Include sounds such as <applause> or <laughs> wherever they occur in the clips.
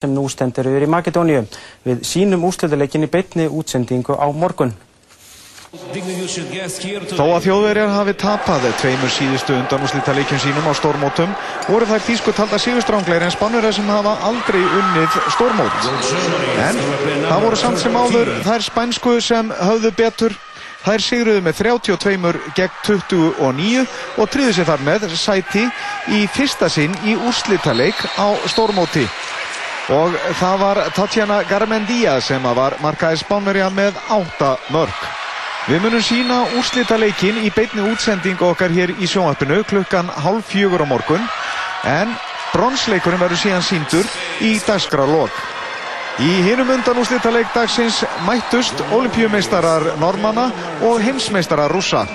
sem nú stendur yfir í Makedóníu. Við sínum úrslutaleikin í beinni útsendingu á morgun. Þó að þjóðverjar hafi tapað tveimur síðustu undanúslítaleikjum sínum á stórmótum voru þær þýsku talda síðustrángleir en spannverðar sem hafa aldrei unnið stórmót. En það voru samt sem áður þær spænsku sem höfðu betur. Þær sigruðu með 32 gegn 29 og tryðu sér þar með sæti í fyrsta sinn í úrslítaleik á stórmóti og það var Tatjana Garmendia sem var markaði Spánverja með 8 mörg. Við munum sína úrslita leikin í beitni útsending okkar hér í sjónvarpinu klukkan halv fjögur á morgun en bronsleikurinn verður síðan síndur í dagskrálokk. Í hinum undan úrslita leik dagsins mættust olimpíumeistarar normanna og heimsmeistarar rúsa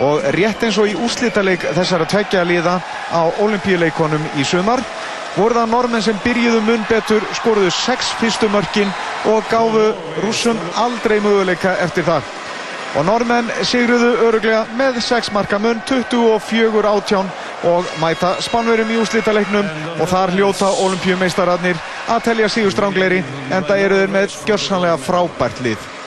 og rétt eins og í úrslita leik þessara tveggja liða á olimpíuleikonum í sumar voru það normenn sem byrjuðu mun betur, skoruðu sex fyrstu mörkin og gáfu rúsum aldrei möguleika eftir það. Og normenn sigruðu öruglega með sex marka mun, 24 átján og mæta spánverum í úslítaleiknum og þar hljóta olimpíumeistararnir að telja sígustrángleiri en það eru þeir með gjörsanlega frábært lið.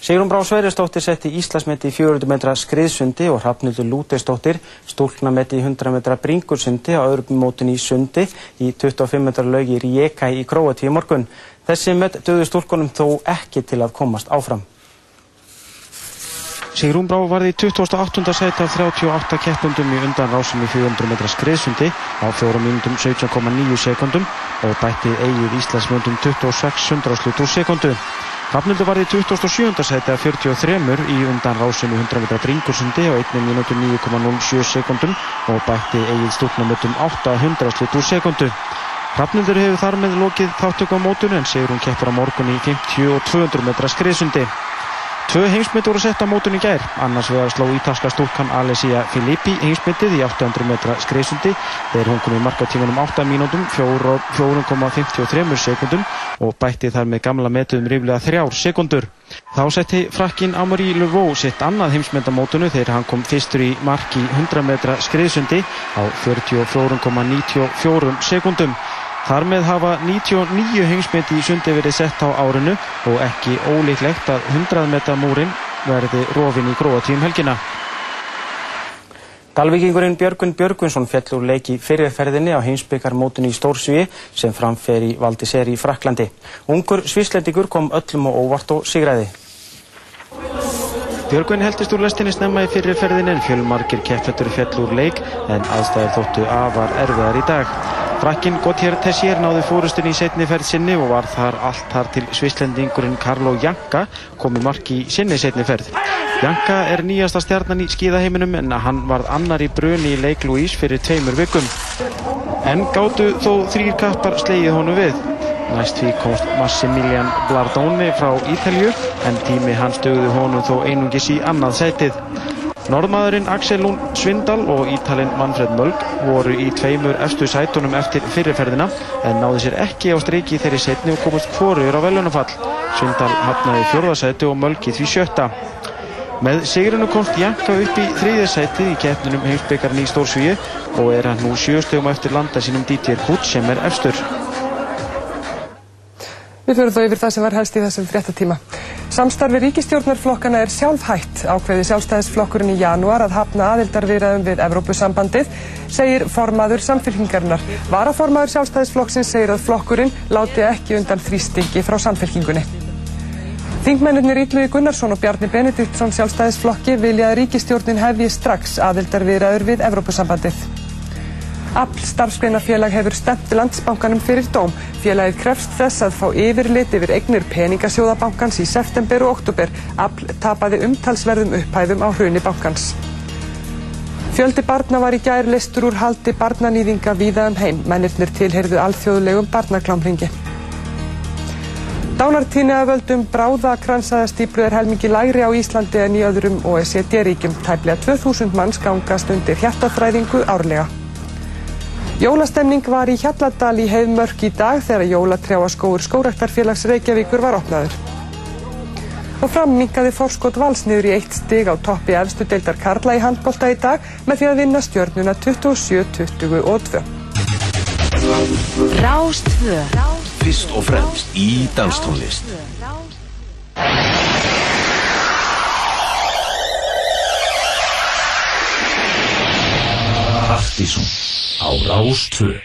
Sigrun Brá Sverjesdóttir setti Íslasmeti í 400 metra skriðsundi og Hrafnildur Lúteisdóttir stúlknametti í 100 metra bringursundi á öðrum mótun í sundi í 25 metra lögi í Rijeka í Króati í morgun. Þessi met döðu stúlkonum þó ekki til að komast áfram. Sigrun Brá varði í 28. seti af 38 keppundum í undan rásum í 400 metra skriðsundi á 4 minútum 17,9 sekundum og bætti eigið Íslandsmjöndum 26 hundraslut úr sekundu. Hrafnildur var í 27. seti af 43 í undan rásinu 100 metra bringursundi á 1 minútu 9,07 sekundum og bætti eigið stúknumötum 800 slitt úr sekundu. Hrafnildur hefur þar með lokið þáttöku á mótunum en segur hún keppur á morgun í 50 og 200 metra skriðsundi. Tvö heimsmynd voru sett á mótunni í gær, annars vegar sló ítalska stúlkan Alessia Filippi heimsmyndið í 800 metra skreiðsundi þegar hún kom í markatímanum 8 mínútum 4,53 sekundum og bætti þar með gamla metuðum ríflega 3 sekundur. Þá setti frakkin Amaury Levaux sitt annað heimsmynd á mótunni þegar hann kom fyrstur í marki 100 metra skreiðsundi á 44,94 sekundum. Þar með hafa 99 heimsmynd í sundi verið sett á árinu og ekki ólíklegt að 100 metra múrin verði rofin í Króatíum helgina. Dalvíkingurinn Björgun Björgunsson fjall úr leiki fyrirferðinni á heimsbyggarmótunni í Stórsvíi sem framfer í Valdiseri í Fraklandi. Ungur svislendingur kom öllum og óvart og sigraði. Björgun heldist úr lestinni snemma í fyrirferðinni en fjölmarkir keppfettur fjall úr leik en aðstæður þóttu afar erfiðar í dag. Frakkin Gautier Tessier náði fórustunni í setni ferð sinni og var þar allt þar til svislendingurinn Carlo Janka kom í marki í sinni setni ferð. Janka er nýjasta stjarnan í skíðaheiminum en hann varð annar í bruni í leik Louise fyrir tveimur vikum. En gáttu þó þrýr kappar slegið honum við. Næst því komst Massimilian Blardone frá Ítalju en tími hans dögðu honum þó einungis í annað sætið. Norðmaðurinn Axel Lund Svindal og Ítalinn Manfred Mölg voru í tveimur efstu sætunum eftir fyrirferðina en náði sér ekki á streiki þeirri setni og komast hvorur á velunafall. Svindal hafnaði fjörðarsæti og Mölg í því sjötta. Með sigurinu komst Janka upp í þriðasætið í keppnunum heimsbyggarni í Stórsvíu og er hann nú sjöstegum eftir landa sínum Dítir Hutt sem er efstur. Við fyrir þó yfir það sem var helst í þessum fréttatíma. Samstarfi ríkistjórnarflokkana er sjálfhætt ákveði sjálfstæðisflokkurinn í janúar að hafna aðildarviðraðum við Evrópusambandið, segir formaður samfélkingarinnar. Varaformaður sjálfstæðisflokksins segir að flokkurinn láti ekki undan þrýstingi frá samfélkingunni. Þingmennir Ítluði Gunnarsson og Bjarni Benediktsson sjálfstæðisflokki vilja að ríkistjórnin hefji strax aðildarviðraður við Evrópusambandið. Afl starfsgreinafélag hefur stemt landsbankanum fyrir dóm. Félagið krefst þess að fá yfirlit yfir eignir peningasjóðabankans í september og oktober. Afl tapaði umtalsverðum upphæðum á hruni bankans. Fjöldi barna var í gær listur úr haldi barnanýðinga víða um heim. Mennirnir tilherðu alþjóðlegum barnaklámringi. Dánartíni að völdum bráðakransaðastýplu er helmingi lægri á Íslandi en í öðrum OECD-ríkjum. Tæplega 2000 manns gangast undir hjartaþræðingu árlega. Jólastemning var í Hjalladal í Heiðmörk í dag þegar jólatrjáaskóur Skóraktarfélags Reykjavíkur var opnaður. Og framminkaði fórskot vals niður í eitt stig á toppi efstu deildar Karla í handbólta í dag með því að vinna stjörnuna 27-22. Rástfö Fyrst og fremst í danstónlist Partíson á Rástfö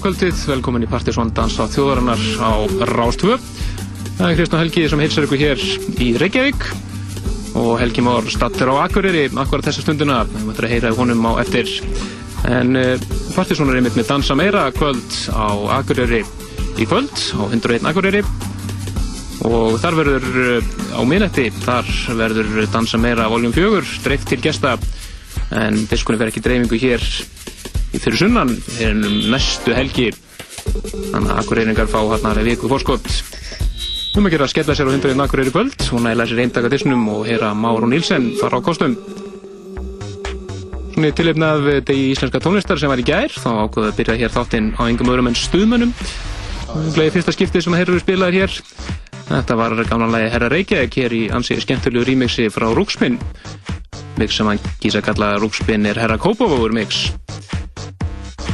kvöldið, velkomin í Partisón Dansa þjóðarinnar á Rástvö. Það er Kristján Helgi sem heilsar ykkur hér í Reykjavík. Og Helgi Mór stattir á Akureyri akkurat þessa stundina, við möttum að heyra honum á eftir. En eh, Partisón er einmitt með Dansa meira kvöld á Akureyri í kvöld, á 101 Akureyri. Og þar verður uh, á minnetti, þar verður Dansa meira voljum fjögur, dreift til gesta. En diskunni verður ekki dreifingu hér fyrir sunnan er um næstu helgi. Þannig að akkureyringar fá hérna viku fórskott um að gera að skella sér á hundurinn akkureyri kvöld. Hún ætla sér eindaka disnum og heyra Máru Nílsen fara á kostum. Svona í tilipnað degi íslenska tónlistar sem var í gær. Þá ákveði að byrja hér þáttinn á engum öðrum en stuðmönnum. Gleiði fyrsta skiptið sem að herru spilaði hér. Þetta var gamlanlega Herra Reykjavík hér í ansið skemmtilegu remixi frá Rúkspinn mix sem hann kýsa að kalla Rúkspinn er Herra Kópavóður mix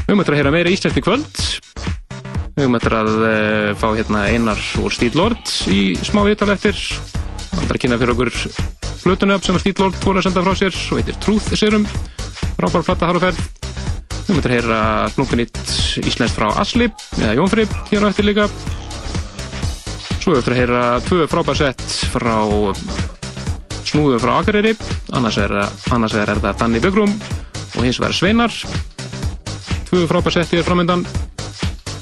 Við möttum að heyra meira íslenskt í kvöld. Við eftir að uh, fá hérna einar úr Steel Lord í smá viðtal eftir. Það er að kynna fyrir okkur flutunöfn sem að Steel Lord fór að senda frá sér og heitir Truth Serum. Rápar platta haruferð. Við höfum eftir að heyra snúpinitt íslenskt frá Asli, eða Jónfrið, hér á eftir líka. Svo höfum eftir að heyra tvö frábærsett frá snúðu frá Akureyri. Annars er, annars er það Danni Bögrum og hins vegar Sveinar. Tvö frábærsetti er framöndan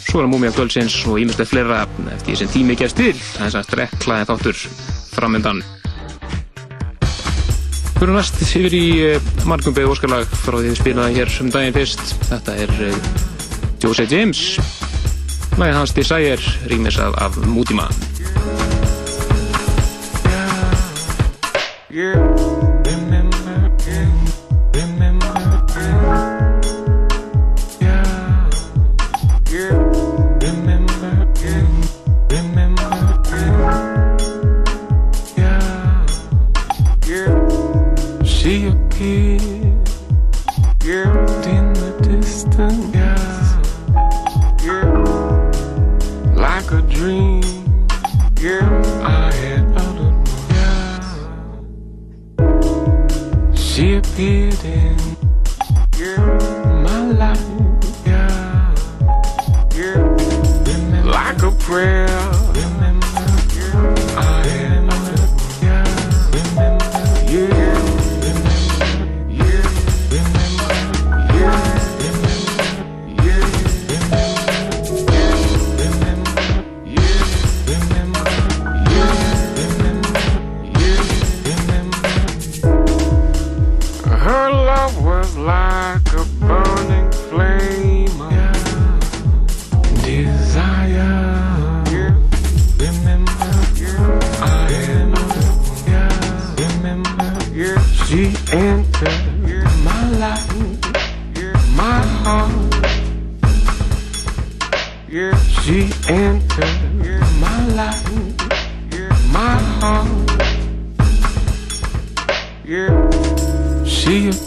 svo er Múmia Kvöldsins og ímestlega fleira eftir því sem tími gerst til þess að strekklaði þáttur framöndan Fyrir næst yfir í eh, margum beig óskalag frá því við spilaði hér um daginn fyrst. Þetta er eh, Jose James. Lagið hans Desire rýmis af, af Mútima Yeah,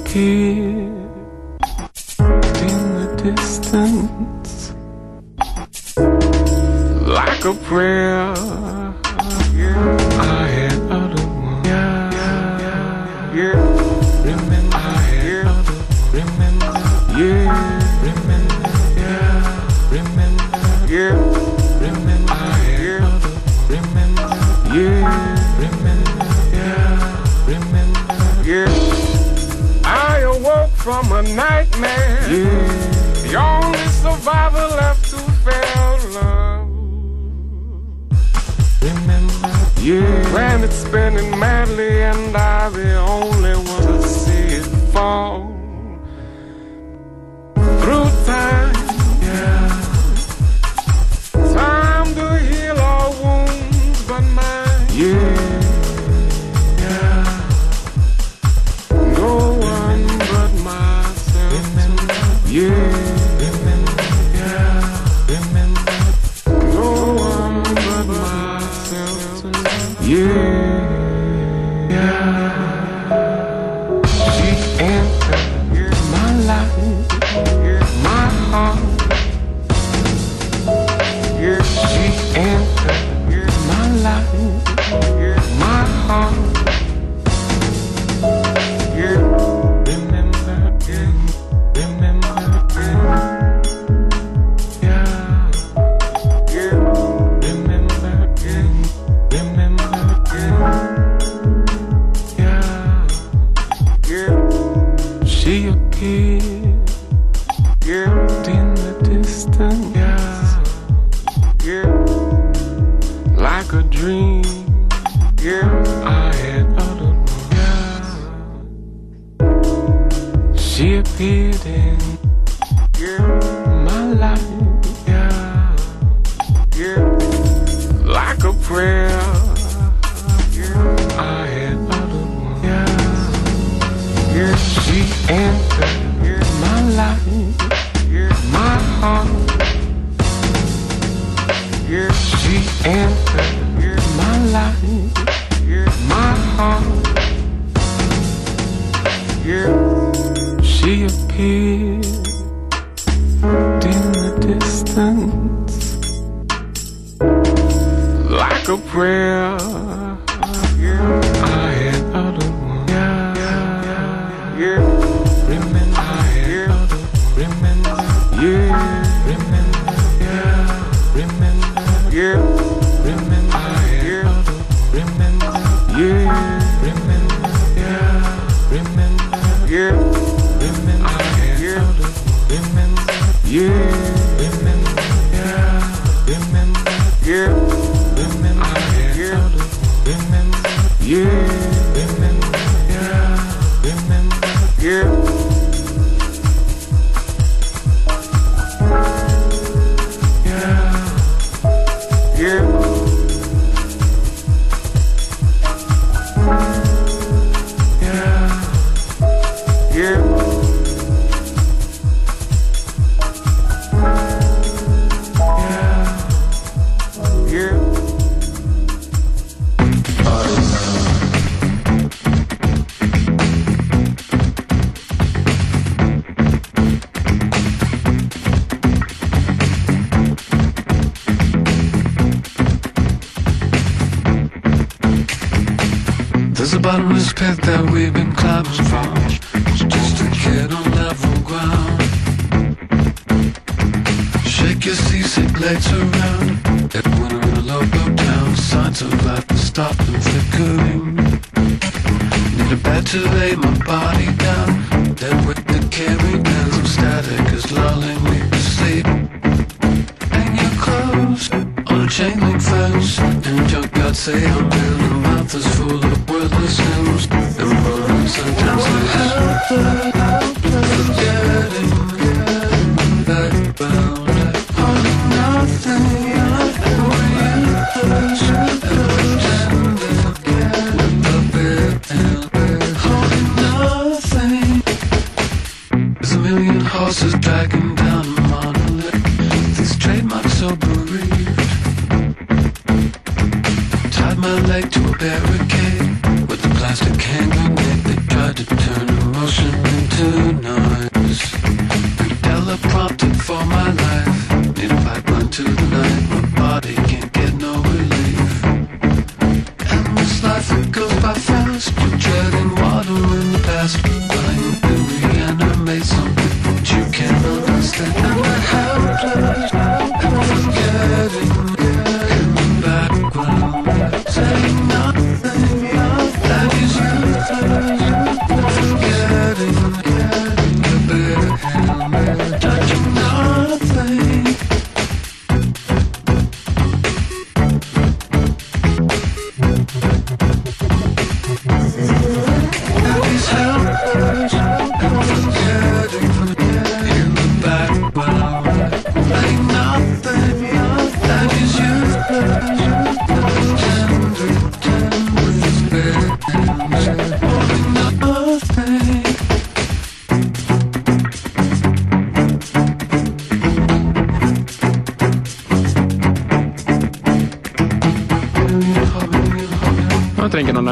She appeared in the distance madness. Yeah. The only survivor left to fail love. Remember yeah. when it's spinning madly and I the only one to see it fall.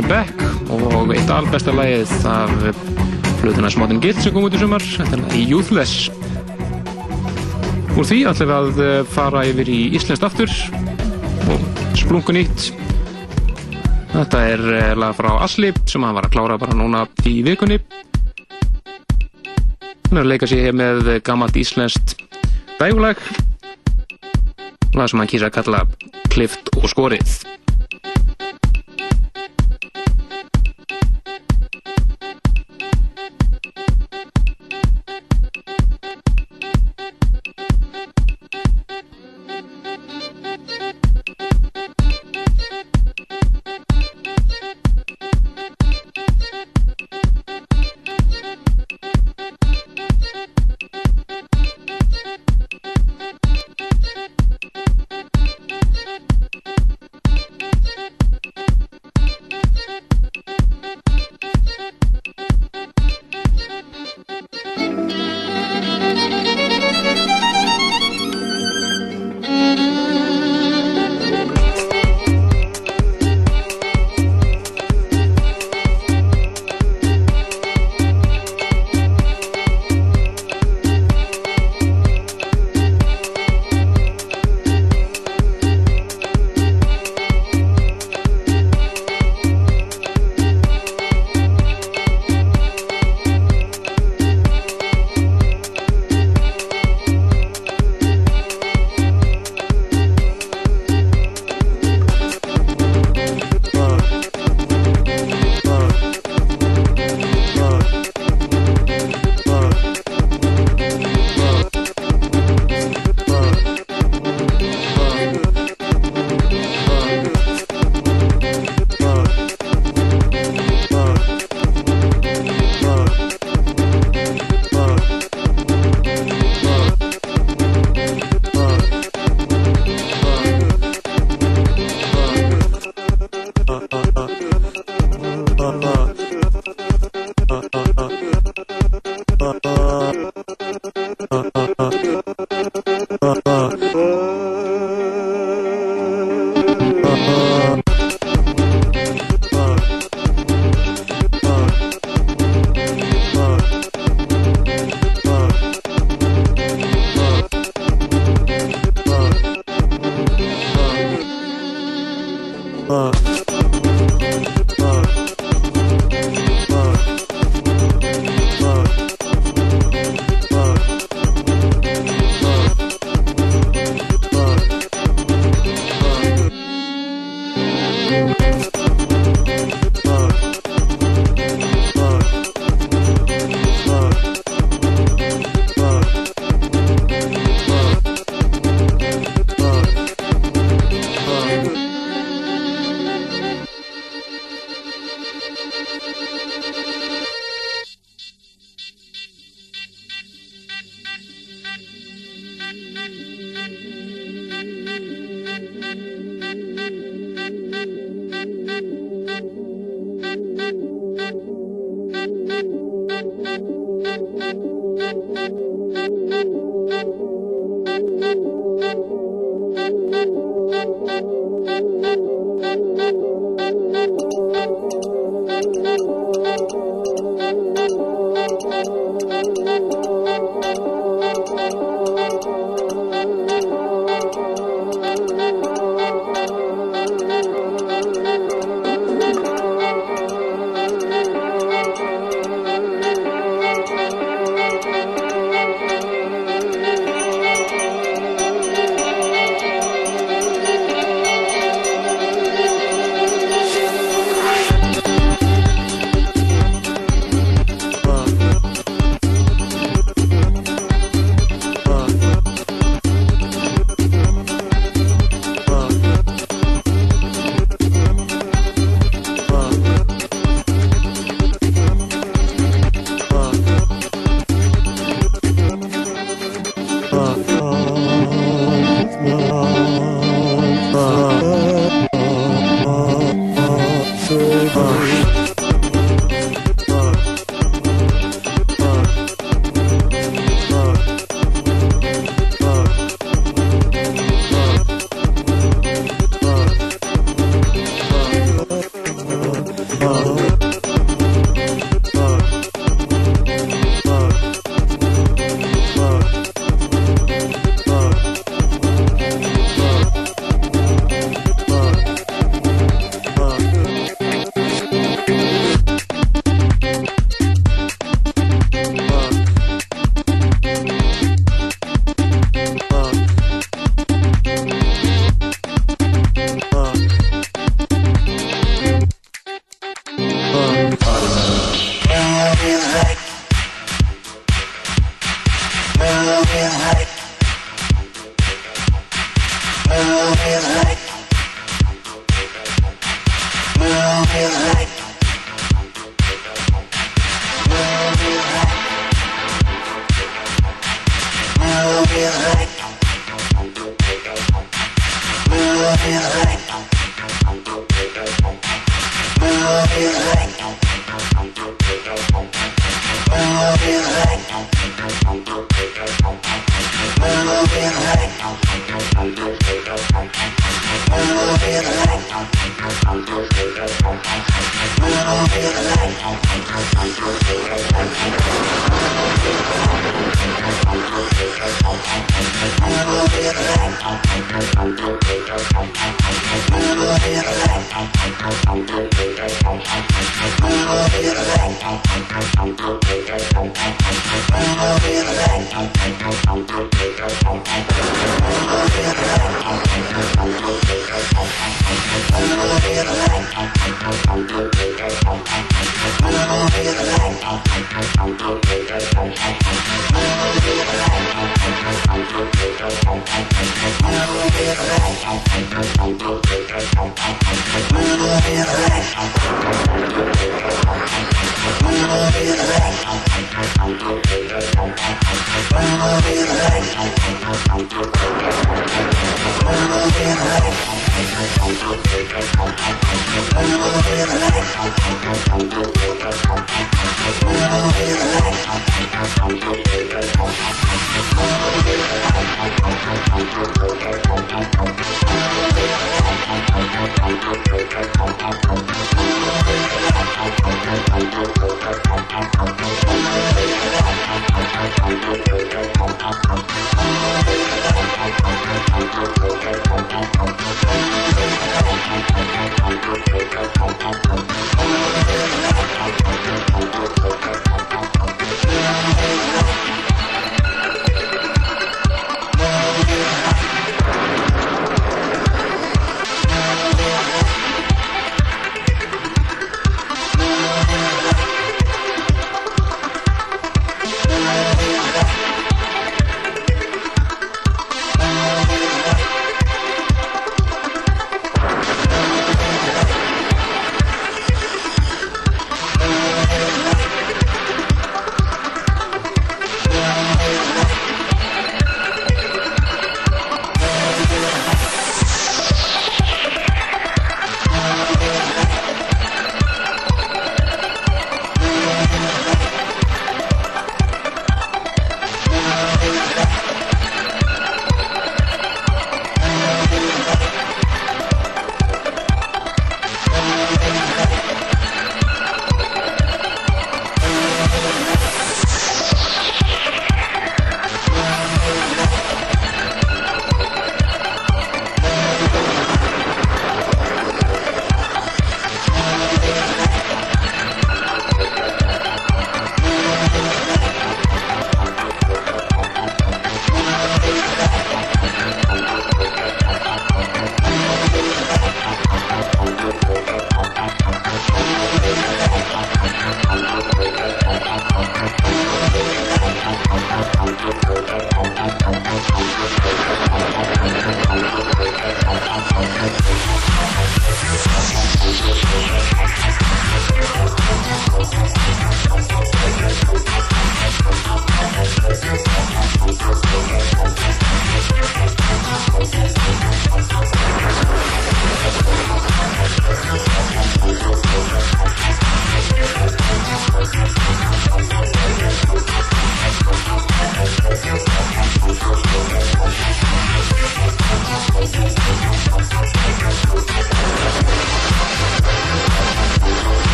Johnny Beck og eitt albesta lægið af flutuna Smottin Gilt sem kom út í sumar, þetta er lægið Youthless. Úr því ætlum við að eh, fara yfir í Íslands aftur og splungun ítt. Þetta er eh, lag frá Asli sem hann var að klára bara núna í vikunni. Hann er að leika sér hér með gammalt íslenskt dægulag. Lag sem hann kýrsa að kalla Klift og skorið.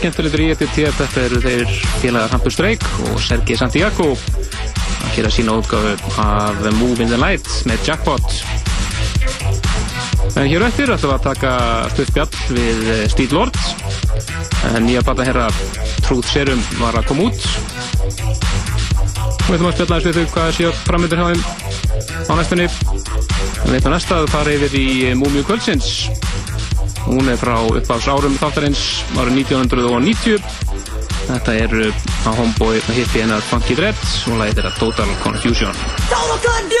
stórskemmtilegur í EPTF þetta eru þeir félagar Hampur Streik og Sergi Santiago. Að gera sína útgáðu af Move in the Night með Jackpot. En hér eftir ætlum við að taka stuðbjall við eh, Steve Lord. En nýja bata herra Truth Serum var að koma út. Og við ætlum að spjalla þessu við þau hvað séu framöndur hjá þeim á næstunni. Við veitum að næsta að það fara yfir í eh, Múmiu Kvöldsins. Hún er frá uppláðs árum þáttarins árið 1990. Þetta er á uh, homeboy hitti hennar Funky Dread og lætir að Total Confusion. Total Confusion!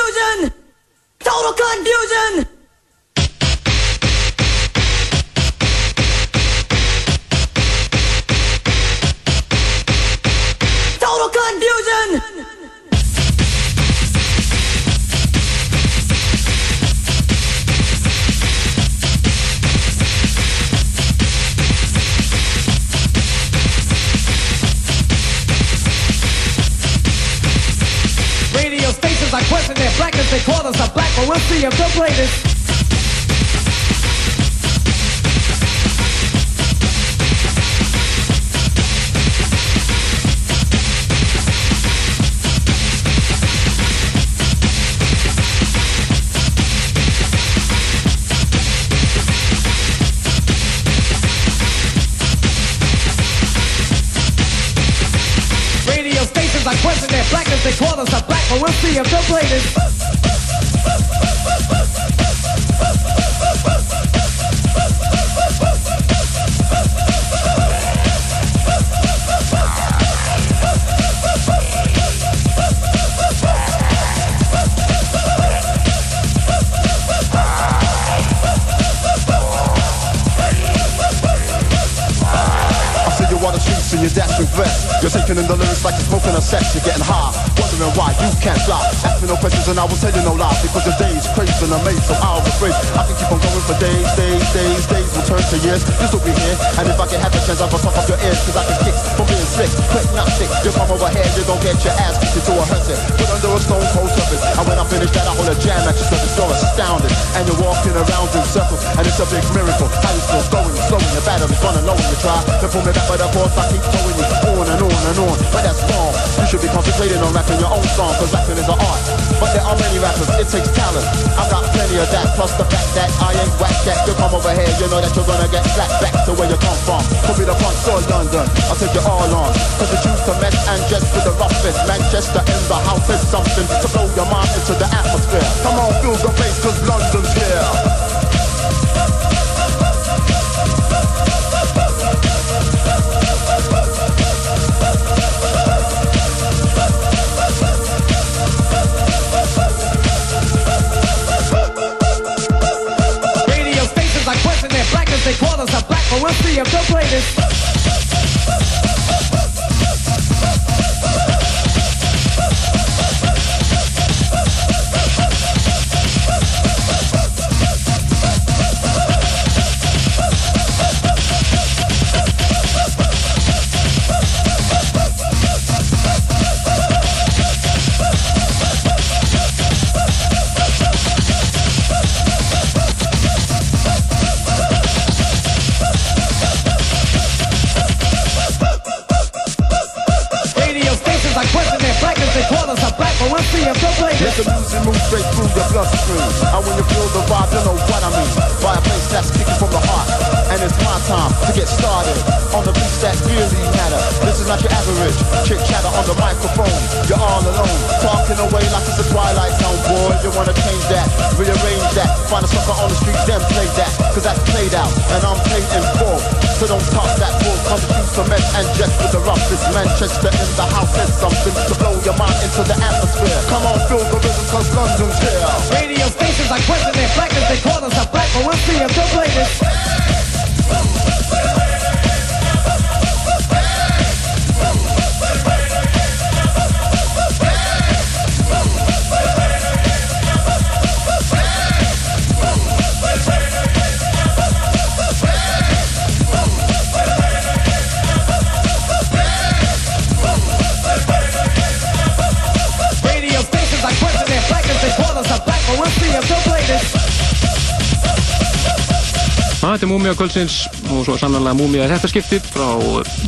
Kvöldsins og svo sannlega Múmia er þetta skiptið frá,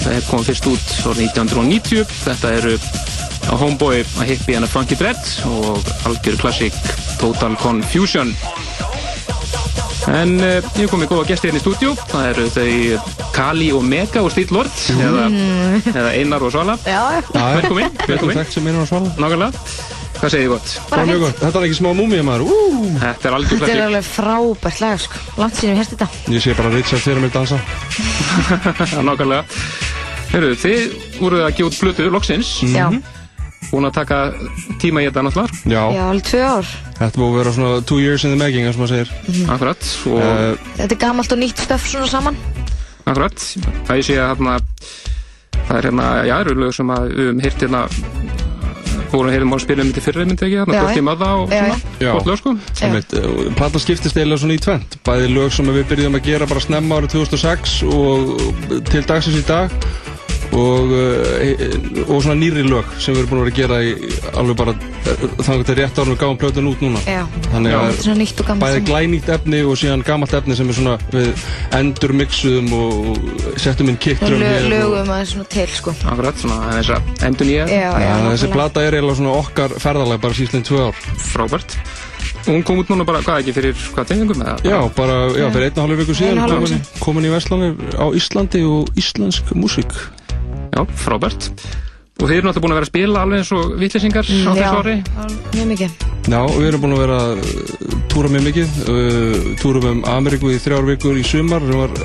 það kom fyrst út árið 1990. Þetta eru á Homeboy, a hippie and a funky dread og algjör klassík Total Confusion. En uh, ég kom með góða gesti hérna í stúdíu. Það eru þau Kali og Mega og Steel Lord eða, eða Einar og Svala. Já, Velkomin, velkomin. Þekkt sem einar á svala. Nákvæmlega. Hvað segir þið gott? bara Mjög fint. gott. Þetta er ekki smá múmið maður. Þetta er algjör Þetta er klassík. alveg frábært lag, sko. Langt síðan við hérst þetta. Ég sé bara Richard fyrir mér dansa. <laughs> Nákvæmlega. Hörru, þið voruð að gefa út blötu loksins. Já, Búin að taka tíma í þetta náttúrulega. Já, já, alveg tvö ár. þetta búið að vera svona two years in the making, eins og maður segir. Akkurat. Og Uh, Þetta er gamalt og nýtt stöf svona saman. akkurat. Það ég sé að hérna, það er hérna, já, eru lög sem að við höfum heyrt hérna, vorum að heyrum á spilum myndi fyrra myndi ekki, hérna, Já, Dótti já. Möða og svona. Gott lög, sko. Einmitt, uh, Platan skiptist eiginlega svona í tvent Bæði lög sem við byrjum að gera bara snemma árið 2006 og til dagsins í dag og, uh, og svona nýri lög sem við erum búin að vera að gera í alveg bara þannig að þetta er rétt árið við gáum plötun út núna Já. Þannig að Þetta er svona nýtt og gamalt bæði glænýtt efni og síðan gamalt efni sem er svona við endur mixuðum og settum inn kickdrum og- lögum aðeins svona til, sko. Akkurat, svona þess að endur nýja, þessi plata er eiginlega svona okkar ferðalag bara síðan tvö ár frábært. Og hún kom út núna bara, hvað ekki, fyrir hvað tengingum eða? Já, bara, já, fyrir einn og hálfu viku síðan komin, komin í Vestlandir á Íslandi og íslensk músík Já, frábært. Og þið eru náttúrulega búin að vera að spila alveg eins og vitlýsingar á Já, þessu ári. mjög mikið. Já, og við erum búin að vera að túra mjög mikið uh, túrum um Ameríku í þrjár vikur í sumar sem var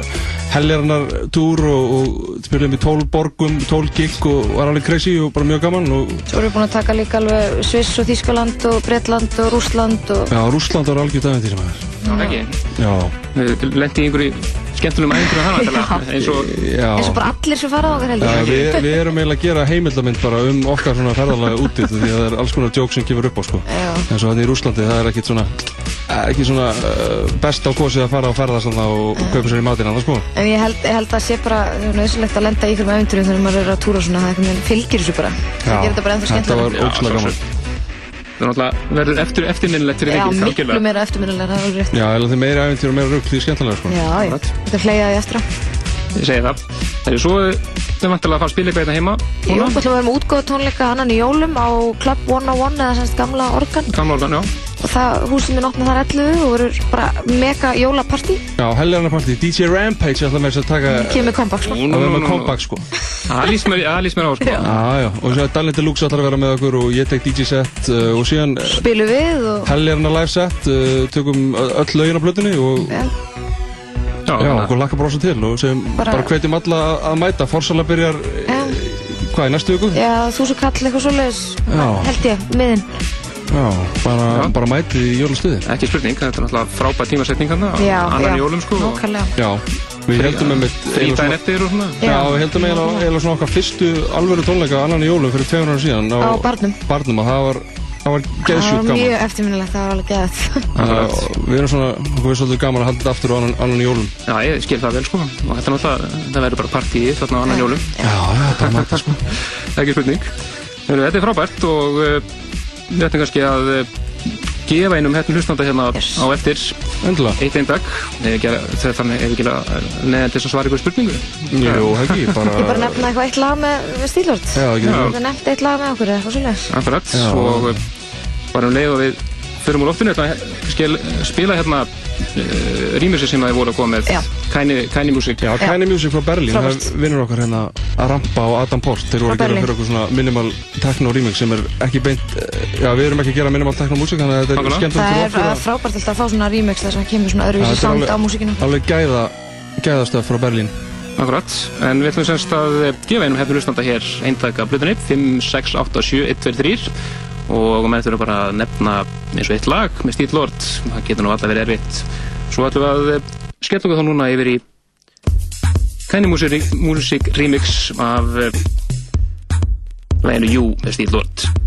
heljarnar túr og, og spilum í tól borgum, tól gig og var alveg crazy og bara mjög gaman og Svo erum við búin að taka líka alveg Sviss og Þískaland og Bretland og Rússland og... já, Rússland var algjör daginn til sem aðeins Já, ekki. Já, lendi í einhverju skemmtunum æfintur að hana, eins og já eins og bara allir sem fara á okkar Já, heldur. við, við erum eiginlega að gera heimildamind bara um okkar svona ferðalega úti því að það er alls konar joke sem kemur upp á sko. Já. eins og þannig í Rúslandi það er ekkit svona er ekki svona uh, best á kosið að fara og ferðast þarna og kaupa sér í matinn annars sko. En ég held, ég held að sé bara nöðsynlegt að lenda í ykkur með eventurum þegar maður er að túra svona, það er fylgir þessu bara. Það gerir þetta bara ennþá skemmtilega. Það er verður eftir, eftirminnilegt fyrir Já, vikið, miklu algjörlega. meira eftirminnilega, það er alveg rétt. Já, eða því meira æfintýr og meira rugg því skemmtilega sko. Já, þetta hleyjaði eftir á. Ég segi það. Það er svo, þau vantilega að fara að spila eitthvað hérna heima. Jú, við ætlum að vera með útgóða tónleika annan í jólum á Club 101 eða semst gamla organ Gamla organ, já. og það, húsið minn opna þar 11 og verður bara mega jólapartí Já, helgarna partí, DJ Rampage ætla með þess að taka kemur comeback sko að vera með comeback sko. Það líst mér, það á, sko. Já, já, og svo Dalin Deluxe ætlar að vera með okkur og ég tek DJ set uh, og síðan spilum við og helgarna live set uh, tökum öll lögin á blötunni og ja, Já, Já, að- okkur lakka brosa til og sem Bara- bara, hvetjum alla að- að mæta Forsala byrjar, ja, hvað, í næstu viku? já, þú svo kall eitthvað Já. held ég, miðin Já, bara, Já. bara mætið í jólastuði Ekki spurning, þetta er náttúrulega frábært tímasetning hann annan jólum, sko. Já, við heldum með mitt daginn eftir og svona. Já, við heldum eiginlega eiginlega svona okkar fyrstu alvöru tónleika annan í jólum fyrir 200 ára síðan á barnum barnum og það var, það var það geðsjúkt var gaman mjög eftirminnilegt, það var alveg <laughs> að Við erum svona, okkur við svolítið gaman að halda þetta aftur á annan, annan jólum Já, ég skil það vel, sko. Og þetta er náttúrulega, það verður bara partíið þarna á annan jólum. Já, já, bara mæta sko Það er ekki spurning. Þetta er frábært og uh, við ætlum kannski að uh, gefa einum hérna hlustanda hérna Yes. á eftir Endilega eitt einn dag. Þannig er ekki neðan til þess að svara ykkur spurningu. Jú, heggi, bara ég bara nefna eitthvað eitt lag með, stílvörd Já, það getur það nefndi eitt lag með okkur eða eitthvað svoleiðis Akkurat. Og uh, bara um leið og við förum úr loftinu, að spila hérna uh, rýmisir sem það voru að koma með. Kæni, Kæni Music. Já, Kanye Music frá Berlín, það vinnur okkar hérna að rampa á Adam Port Þeir voru að gera fyrir okkur svona minimal techno remix sem er ekki beint, eh, já við erum ekki að gera minimal techno músík þannig að þetta er skemmtilegt það fyrir er okkur fr- að frábært alltaf að fá svona remix þar sem kemur svona öðruvísi er sound alveg- á músíkinu. alveg gæða, gæðastöð frá Berlín. Akkurat, en við ætlum semst að gefa einum hefnum hlustanda hér eintaka blutunni 5, 6, 8, 7, 1, 2, 3 og menn þurfa bara að nefna eins og eitt lag með Steel Lord. Það getur nú alltaf verið erfitt. Svo ætlum við að eh, skella okkur þá núna yfir í Kæni Music, Remix af uh, læginu You með Steel Lord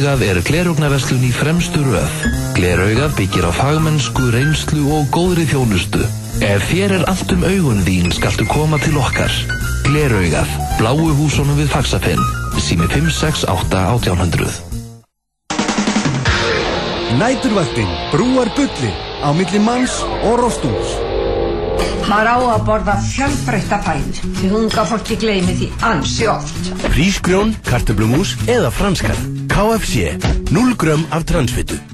Gleraugað er glerugnaverslun í fremstu röð. Gleraugað byggir á fagmennsku, reynslu og góðri þjónustu. Ef þér er allt um augun þín skaltu koma til okkar. Gleraugað, bláu húsunum við Faxafinn, sími 568 1800. Næturvaktin brúar bulli á milli manns og rostús. Maður á að borða fjölbreytta fæðu því unga fólki gleymi því ansi oft. Hrísgrjón, kartöblumús eða franskar. KFC, 0 grömm af transfitu.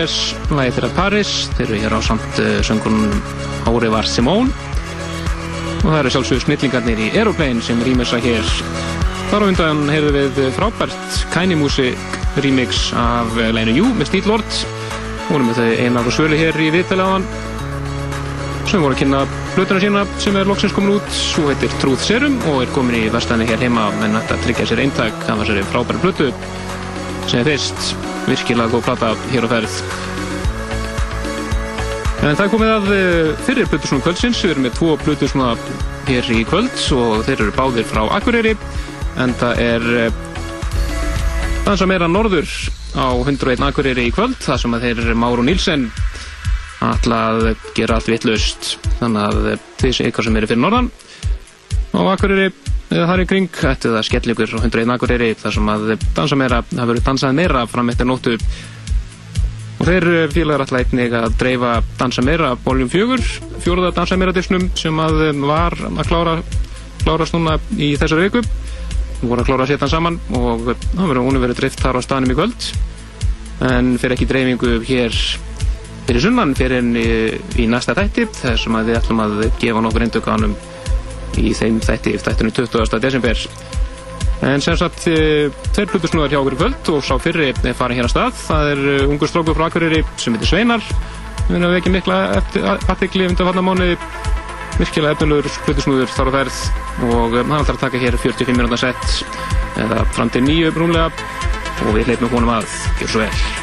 Fires, lagi þeirra Paris, þeir eru hér á samt uh, söngunum Ári var Simone og það eru sjálfsögur snillingarnir í Aeroplane sem rýmessa hér. Þar á undan heyrðum við frábært Kæni Music remix af læginu Jú með Steel Lord. Vorum við þau einar og svölu hér í hann sem voru að kynna blötuna sína sem er loksins komin út. Svo heitir Truth Serum og er komin í verstaðinni hér heima en þetta tryggja sér eintak það var sér frábæri blötu sem er fyrst virkilega góð plata hér á ferð. En það komið að eh, fyrir blötusnum kvöldsins. Við erum með tvo blötusnum hér í kvöld og þeir eru báðir frá Akureyri en það er eh, dansa meira norður á 101 Akureyri í kvöld það sem að þeir eru Máru Nílsen að gera allt vittlaust þannig að þið sé ykkar sem eru fyrir norðan á Akureyri þar í kring, ættu það skellingur og 101 Akureyri þar sem að dansa meira það verður dansað meira fram eftir nóttu. Og þeir félagar ætla einnig að dreifa dansa meira bóljum fjögur, fjóruða dansa meira disnum sem að var að klára klárast núna í þessari viku. Við vorum að klára að setja hann saman og verður hún verið drift þar á staðnum í kvöld. En fyrir ekki dreifingu hér fyrir sunnan fyrir enn í, í næsta þætti þar sem að við ætlum að gefa nokkur eindökanum í þeim þætti þættinu 20. desember. En sem sagt e, tveir plutusnúðar hjá okkur í kvöld og sá fyrri er farin hér að stað. Það er e, ungur strókur frá Akureyri sem heitir Sveinar. Við erum ekki mikla aðtegli undan fannar mánu virkilega efnilegur plutusnúður þar á ferð og e, hann ætlar að taka hér 45 minúta sett eða fram til nýju brúnlega og við leipum honum að gjör svo vel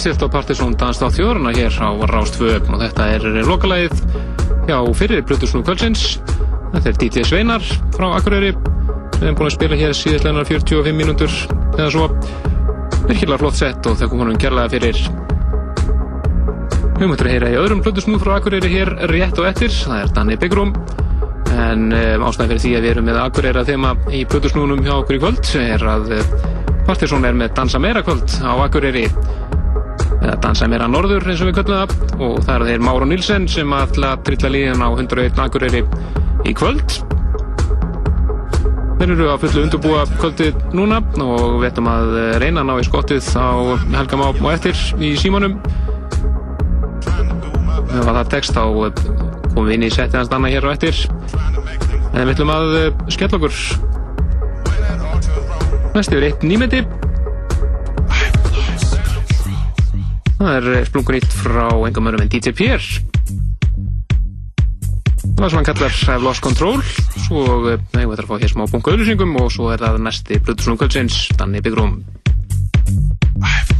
Stilt og Partiðsson danst á þjóðurna hér á Rástvö og þetta er lokalæðið hjá fyrir Plutusnú Kvöldsins. Þetta er DJ Sveinar frá Akureyri. Við erum búin að spila hér síðastlega 45 mínútur eða svo. Virkilega flott sett og það kom honum kærlega fyrir. Við möttum að heyra í öðrum Plutusnú frá Akureyri hér rétt og eftir. Það er Danni Byggrum en um, ástæði fyrir því að við erum með Akureyra þema í Plutusnúnum hjá okkur í kvöld er að Partiðsson er með Dansa meira kvöld á Akureyri eða Dansa meira norður eins og við köllum það. Og það er Máru Nilsen sem ætla að trilla líðin á 101 Akureyri í kvöld. Þeir eru að fullu undurbúa kvöldið núna og við ættum að reyna að ná í skottið á helgam á og eftir í símanum. Ef að það tekst þá komum við inn í setið hans danna hér og eftir. En við ætlum að skella okkur. Næst yfir eitt nýmeti það er splungun ítt frá engum örum en DJ Pierre. Það sem hann kallar I've Lost Control. Svo hefur við þetta að fá hér smá bunga auðlýsingum og svo er það næsti Plutusnum Kvöldsins Danni Byggrum I've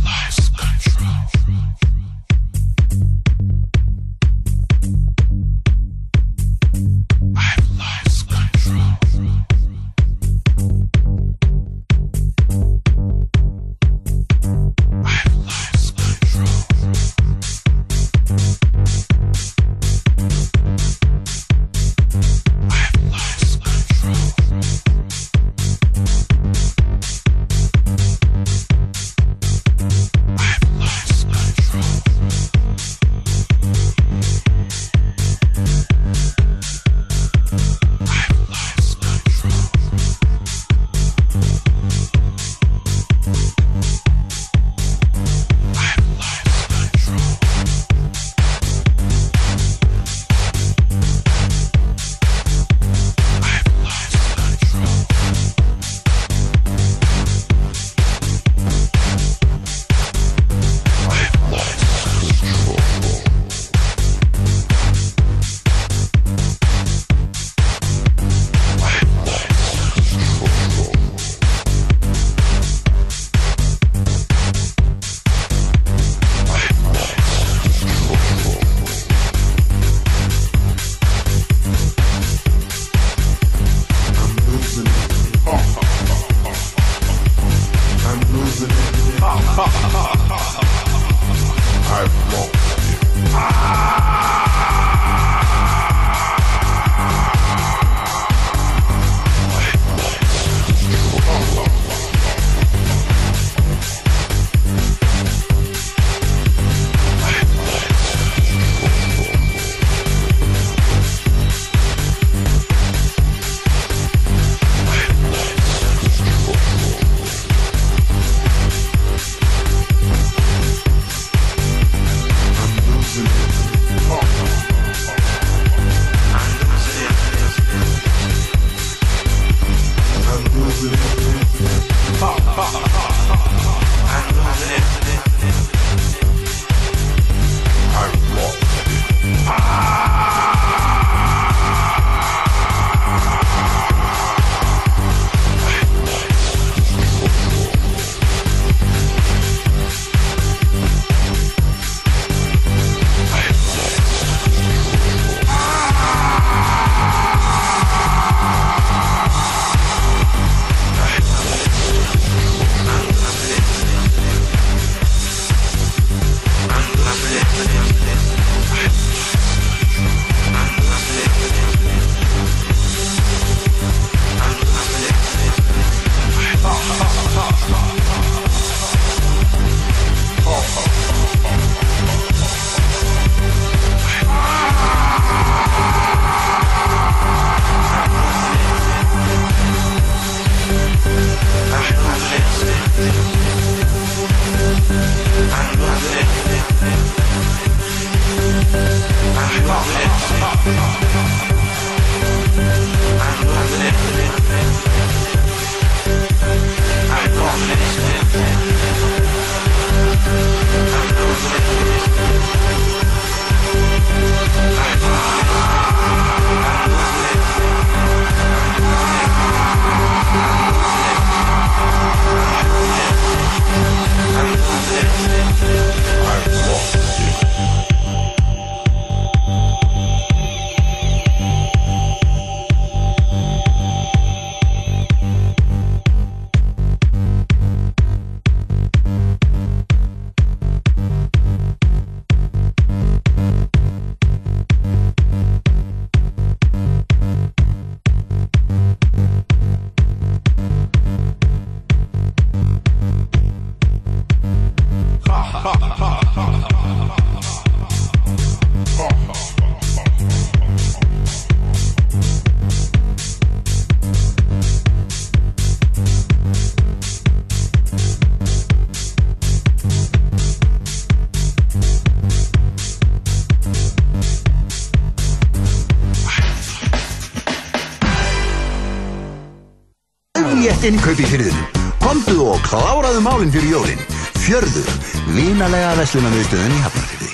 innkaup í fyrðinum. Komdu og kláraðu málinn fyrir jólinn. Fjörður, vinalega veslunarmiðstöðun í Hafnarfyrði.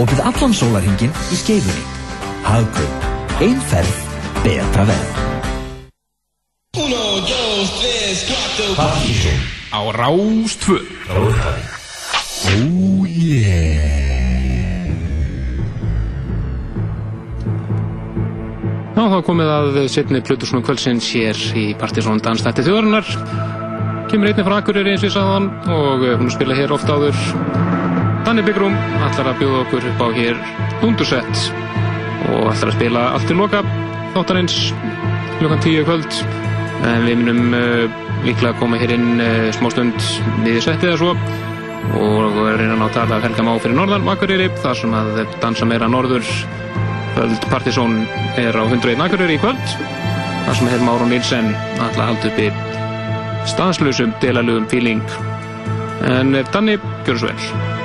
Opið allan sólarhingin í skeifunni. Hagkaup. Ein ferð, betra verð. Partíson á Rástvö Oh yeah Já, þá komið að setni Plutusnum kvöldsins hér í Partisón Danstætti þjóðarinnar. Kemur einnig frá Akureyri eins og ég sagðan og eh, hún spilað hér oft áður. Danni Byggrum ætlar að bjóða okkur upp á hér Dundusett og ætlar að spila allt til loka þáttarins klukkan tíu kvöld. En við munum uh, líklega að koma hér inn uh, smástund niður settið eða svo og reyna að ná tala að helga má fyrir norðan Akureyri þar sem að dansa meira norður kvöld Partisón er á 101 Akureyri í kvöld þar sem hefur Máron Nilsen alltaf haldið upp í stanslösum delalugum feeling en Danni, gjör svo vel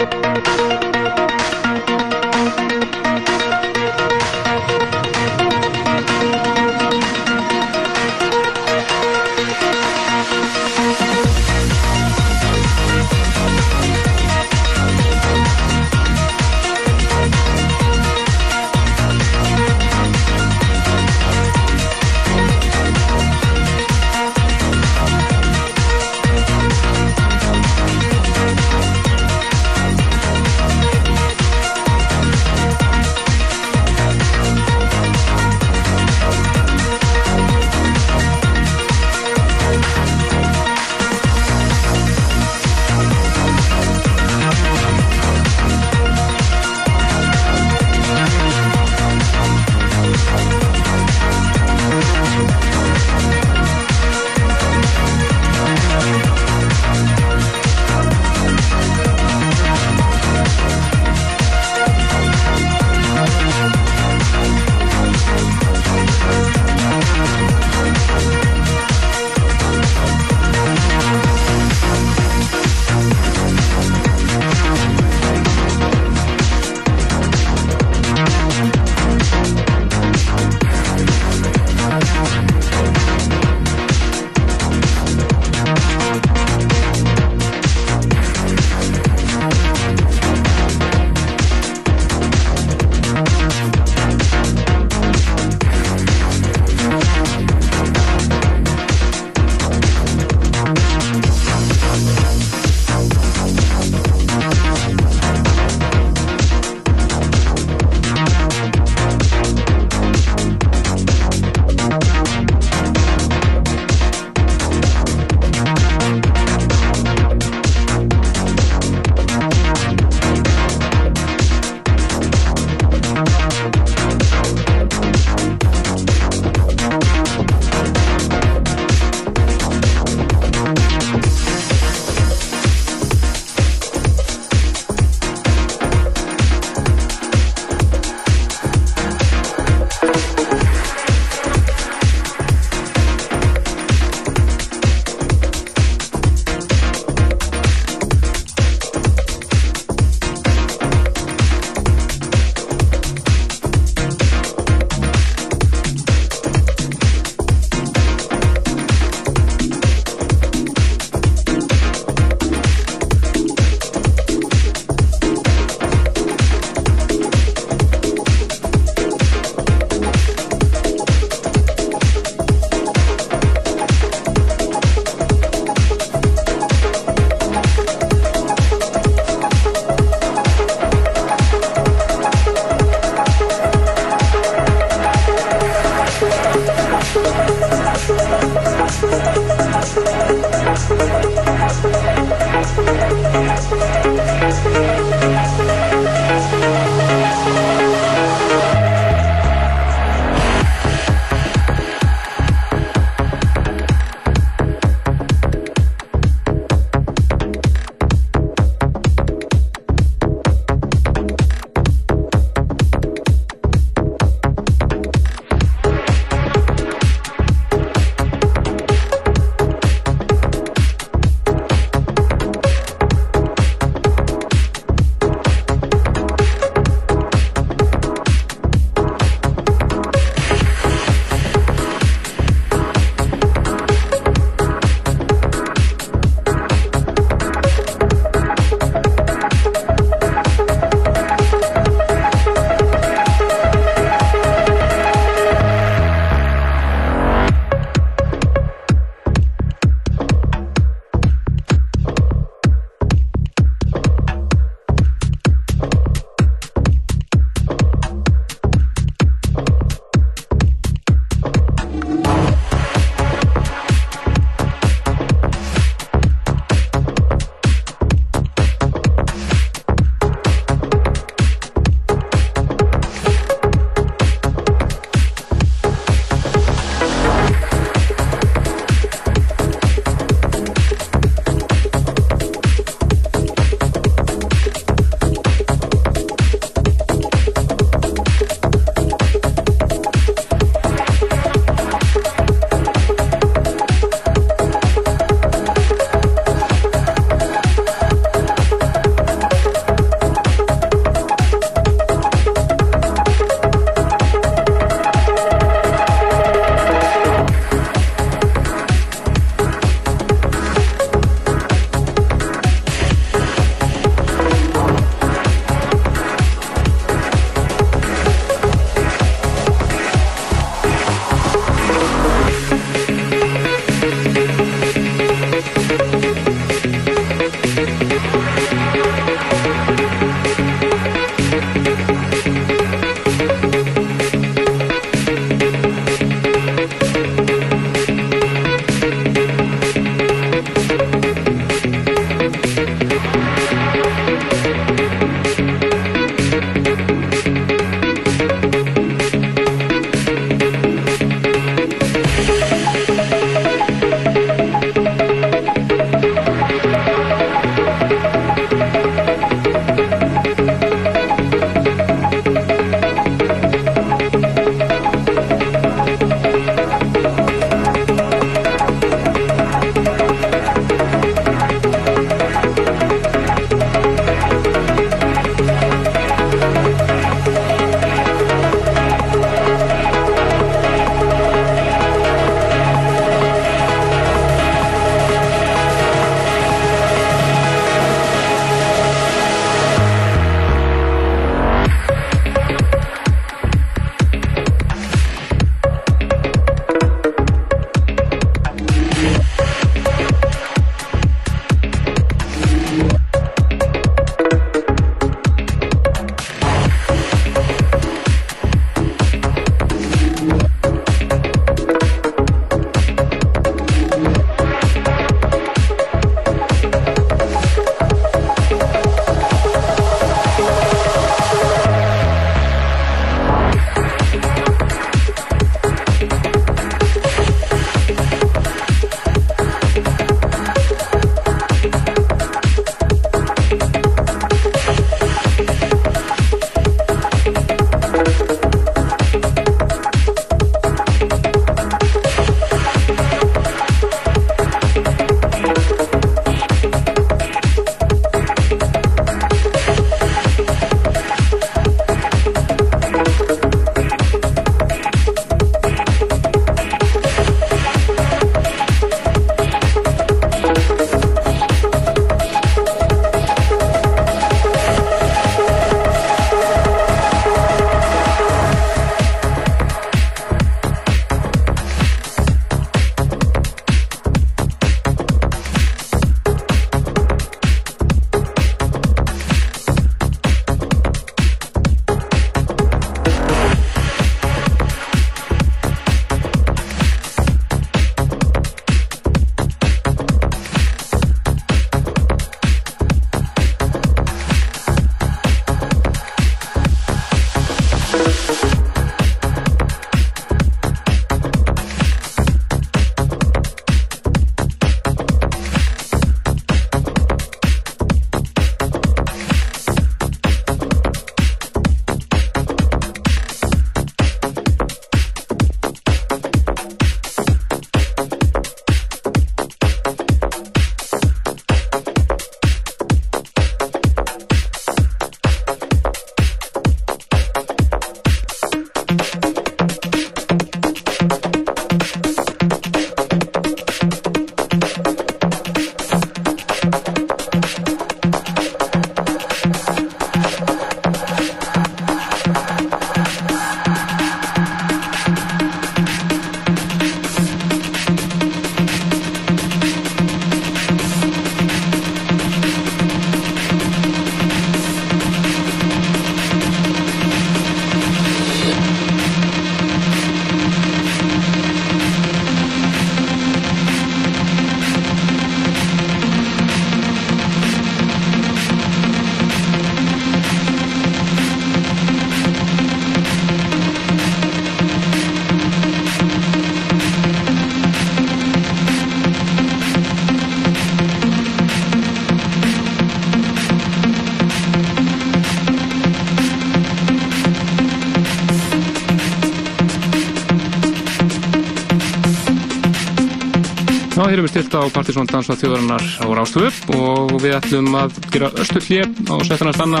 hér erum við stilt á Partisón Dansa þjóðarinnar á Rástöfu og við ætlum að gera östu hlið á setjana stanna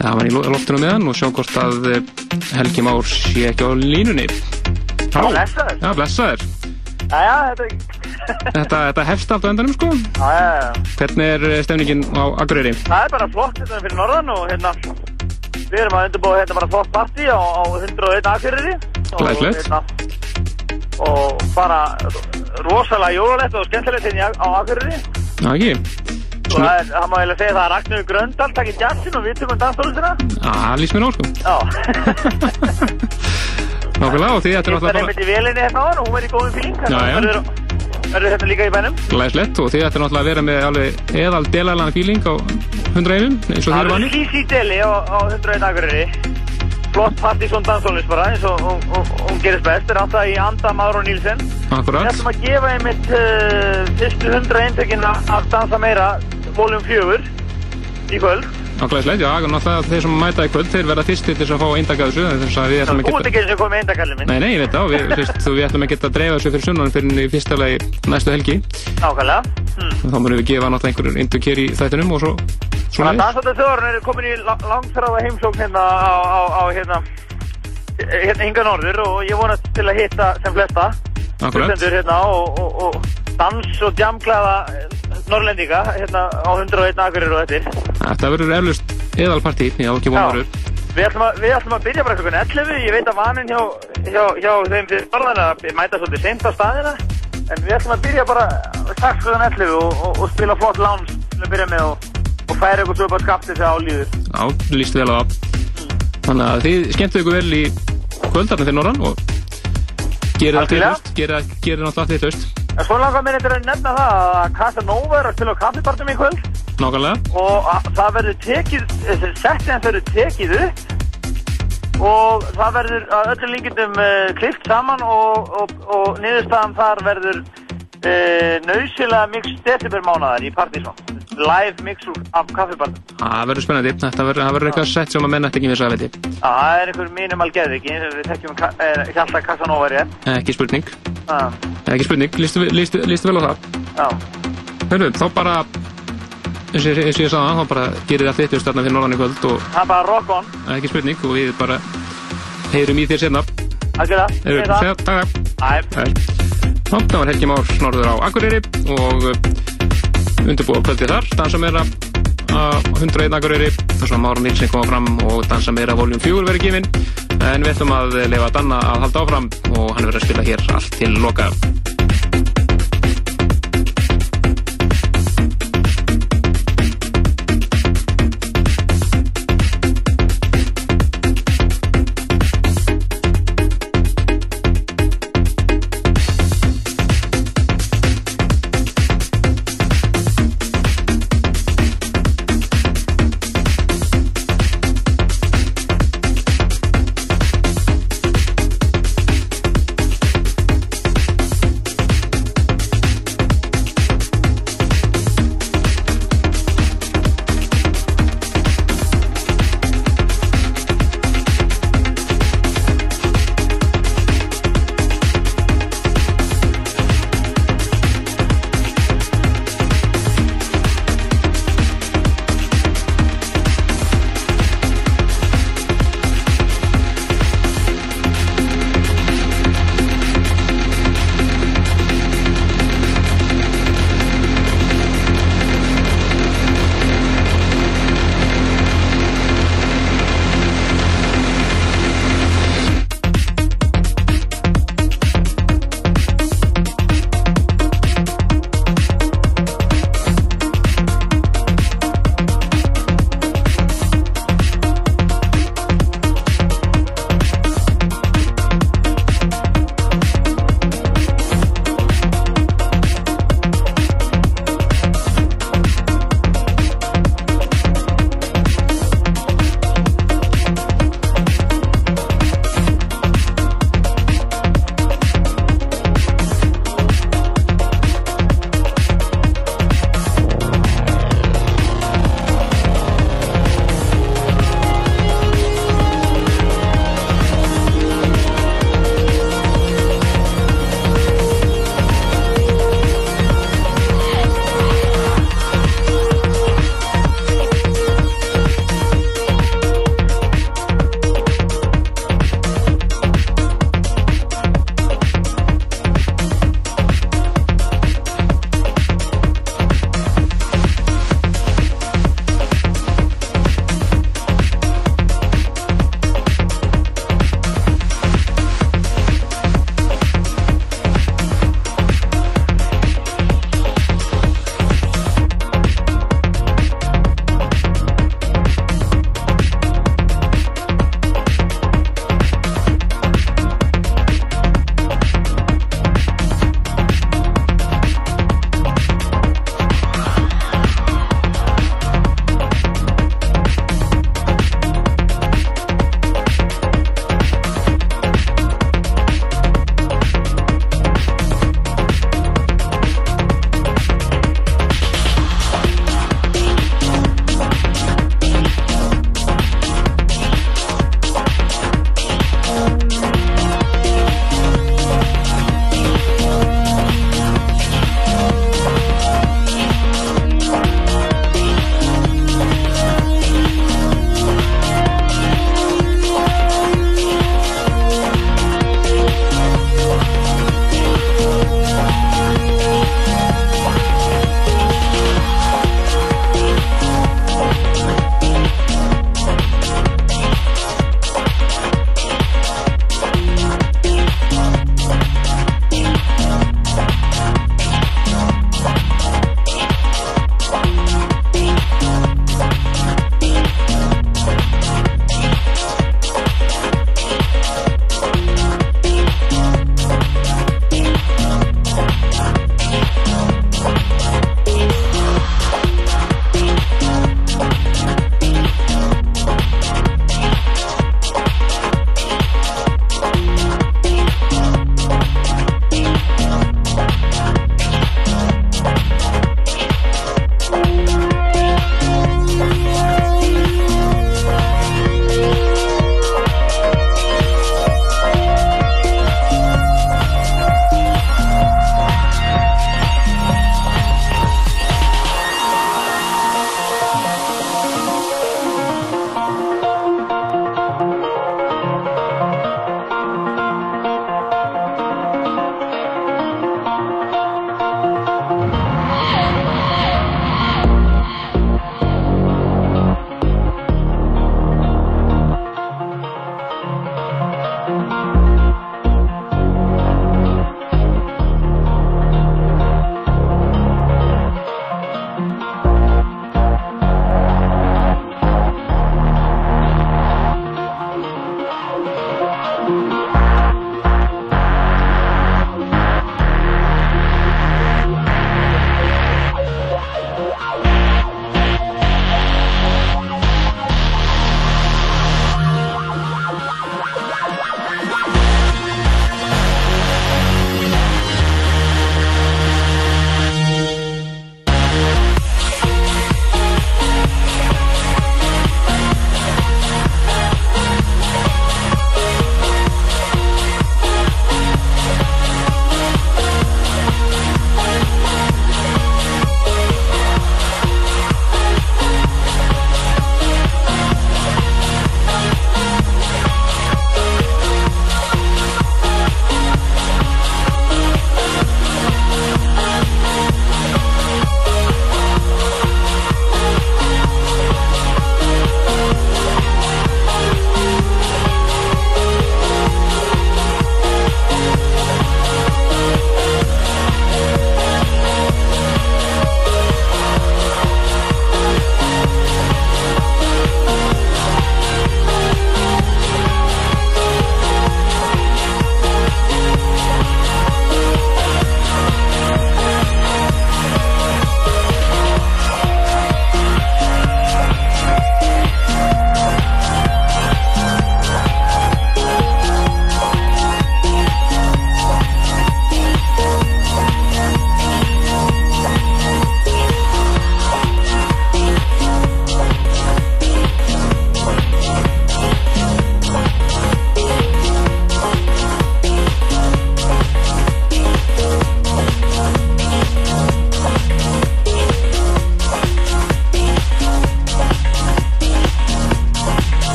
það var í lo- loftinu meðan og sjá hvort að eh, Helgi Már sé ekki á línunni. Já, blessaður. Já, blessaður. Jæja, þetta Þetta, þetta hefst allt á endanum sko. Já, já, já. Hvernig er eh, stemningin á Akureyri? Það er bara flott hérna fyrir norðan og hérna við erum að undirbúa hérna bara flott partí á, á 101 Akureyri hérna, og bara rosalega jólulegt og skemmtilegt hérna á Akureyri Já, ekki? og það er, það má eiginlega segja það að Ragnar Gröndal takkir jazzin og við tökum dansdólustina Já, það lýst mér á sko. Já, <laughs> Nákvæmlega og því þetta er það er náttúrulega einmitt í velinni hérna á hann og hún er í góðum fíling Já, já. verður, verður hérna líka í bænum glæslegt og því þetta er náttúrulega að vera með alveg eðal delalan fíling á 101 eins og Það er vanir. Kísi Deli á, á 101 Akureyri flott partí svona dansdólist bara eins og hún- gerist best er alltaf í anda Maður og Nílsen Við Akkurat. ætlum að gefa einmitt uh, fyrstu hundra eintökin af Dansa Meira voljum fjögur í kvöld. Já, glæslegt, já, náttúrulega þeir sem mæta í kvöld, þeir verða fyrstir til að fá eindaka þessu, þess að við ætlum Þú ert ekki eins og komið eindakallið minn. Nei, nei, ég veit það, við, fyrst, við ætlum ekki að dreifa þessu fyrir sunnan fyrir í fyrsta lagi næstu helgi. Nákvæmlega. Hmm. Þá munum við gefa náttúrulega einhverjum eindök hér í þættinum og svo svona að dansáttu þjóðurinn er komin í la- langþráða heimsókn hérna á, á, á hérna, hérna hinga norður og ég vonast til að hitta sem flesta. Akkurat. Dans og jamglaða norrlendinga hérna á 101 Akureyri og þetta. Þetta verður eflust eðalpartí, já, ekki Já. vonaður. Við ætlum, að, við ætlum að byrja bara klukkan 11, ég veit að vaninn hjá, hjá, hjá þeim fyrir norðan að mæta svolítið seint á staðina, en við ætlum að byrja bara strax klukkan 11 og, og, og spila flott lounge til að byrja með og, og færa ykkur svo upp á skapti þegar álíður. Já, líst vel á það. Þannig að þið skemmtu ykkur vel í kvöldarnir fyrir norðan og gerir allt Algjörlega. þitt En svo langar mér eitthvað að nefna það að Casanova er að spila kaffibartum í kvöld. Nákvæmlega. og að- það verður tekið, settin verður tekið upp. Og það verður að öllum líkindum uh, klift saman og, og, og niðurstaðan þar verður uh, nöysilega mix decibel mánaðar í Partizón live mix af kaffibarnum Það verður spennandi, þetta verður, það verður eitthvað sett sem að menn ætti ekki vissa að veit það er einhver minimal geðviki við þekkjum ka- eh, Hjalta Casanova rétt Ekki spurning, ekki spurning, lístu, vel á það. já. Hörru, þá bara, eins og ég sagði það, þá bara gerir allt þitt haust þarna fyrir norðan í kvöld og það er bara rock on ekki spurning og við bara heyrum í þér sérna. það. takk. Æ. Þá, það var Helgi Már norður á Akureyri og undirbúa kvöldið þar, dansa meira á 101 Akureyri, þar sem Mára Nilsen koma fram og dansa meira voljum 4 verið gefin en við ætlum að lefa Danna að halda áfram og hann verður að spila hér allt til loka.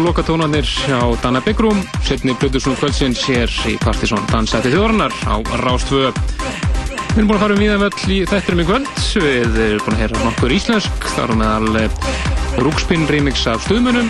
Lokatónarnir á Dana Byggrum, setni Plutusson kvöldsins hér í Partisón Dansætti þjóðarnar á Rástvö. Við erum búin að fara um íðan völl í þættinum í kvöld, við erum búin að heyra nokkur íslensk, þar meðal Rúkspinn remix af stuðmunum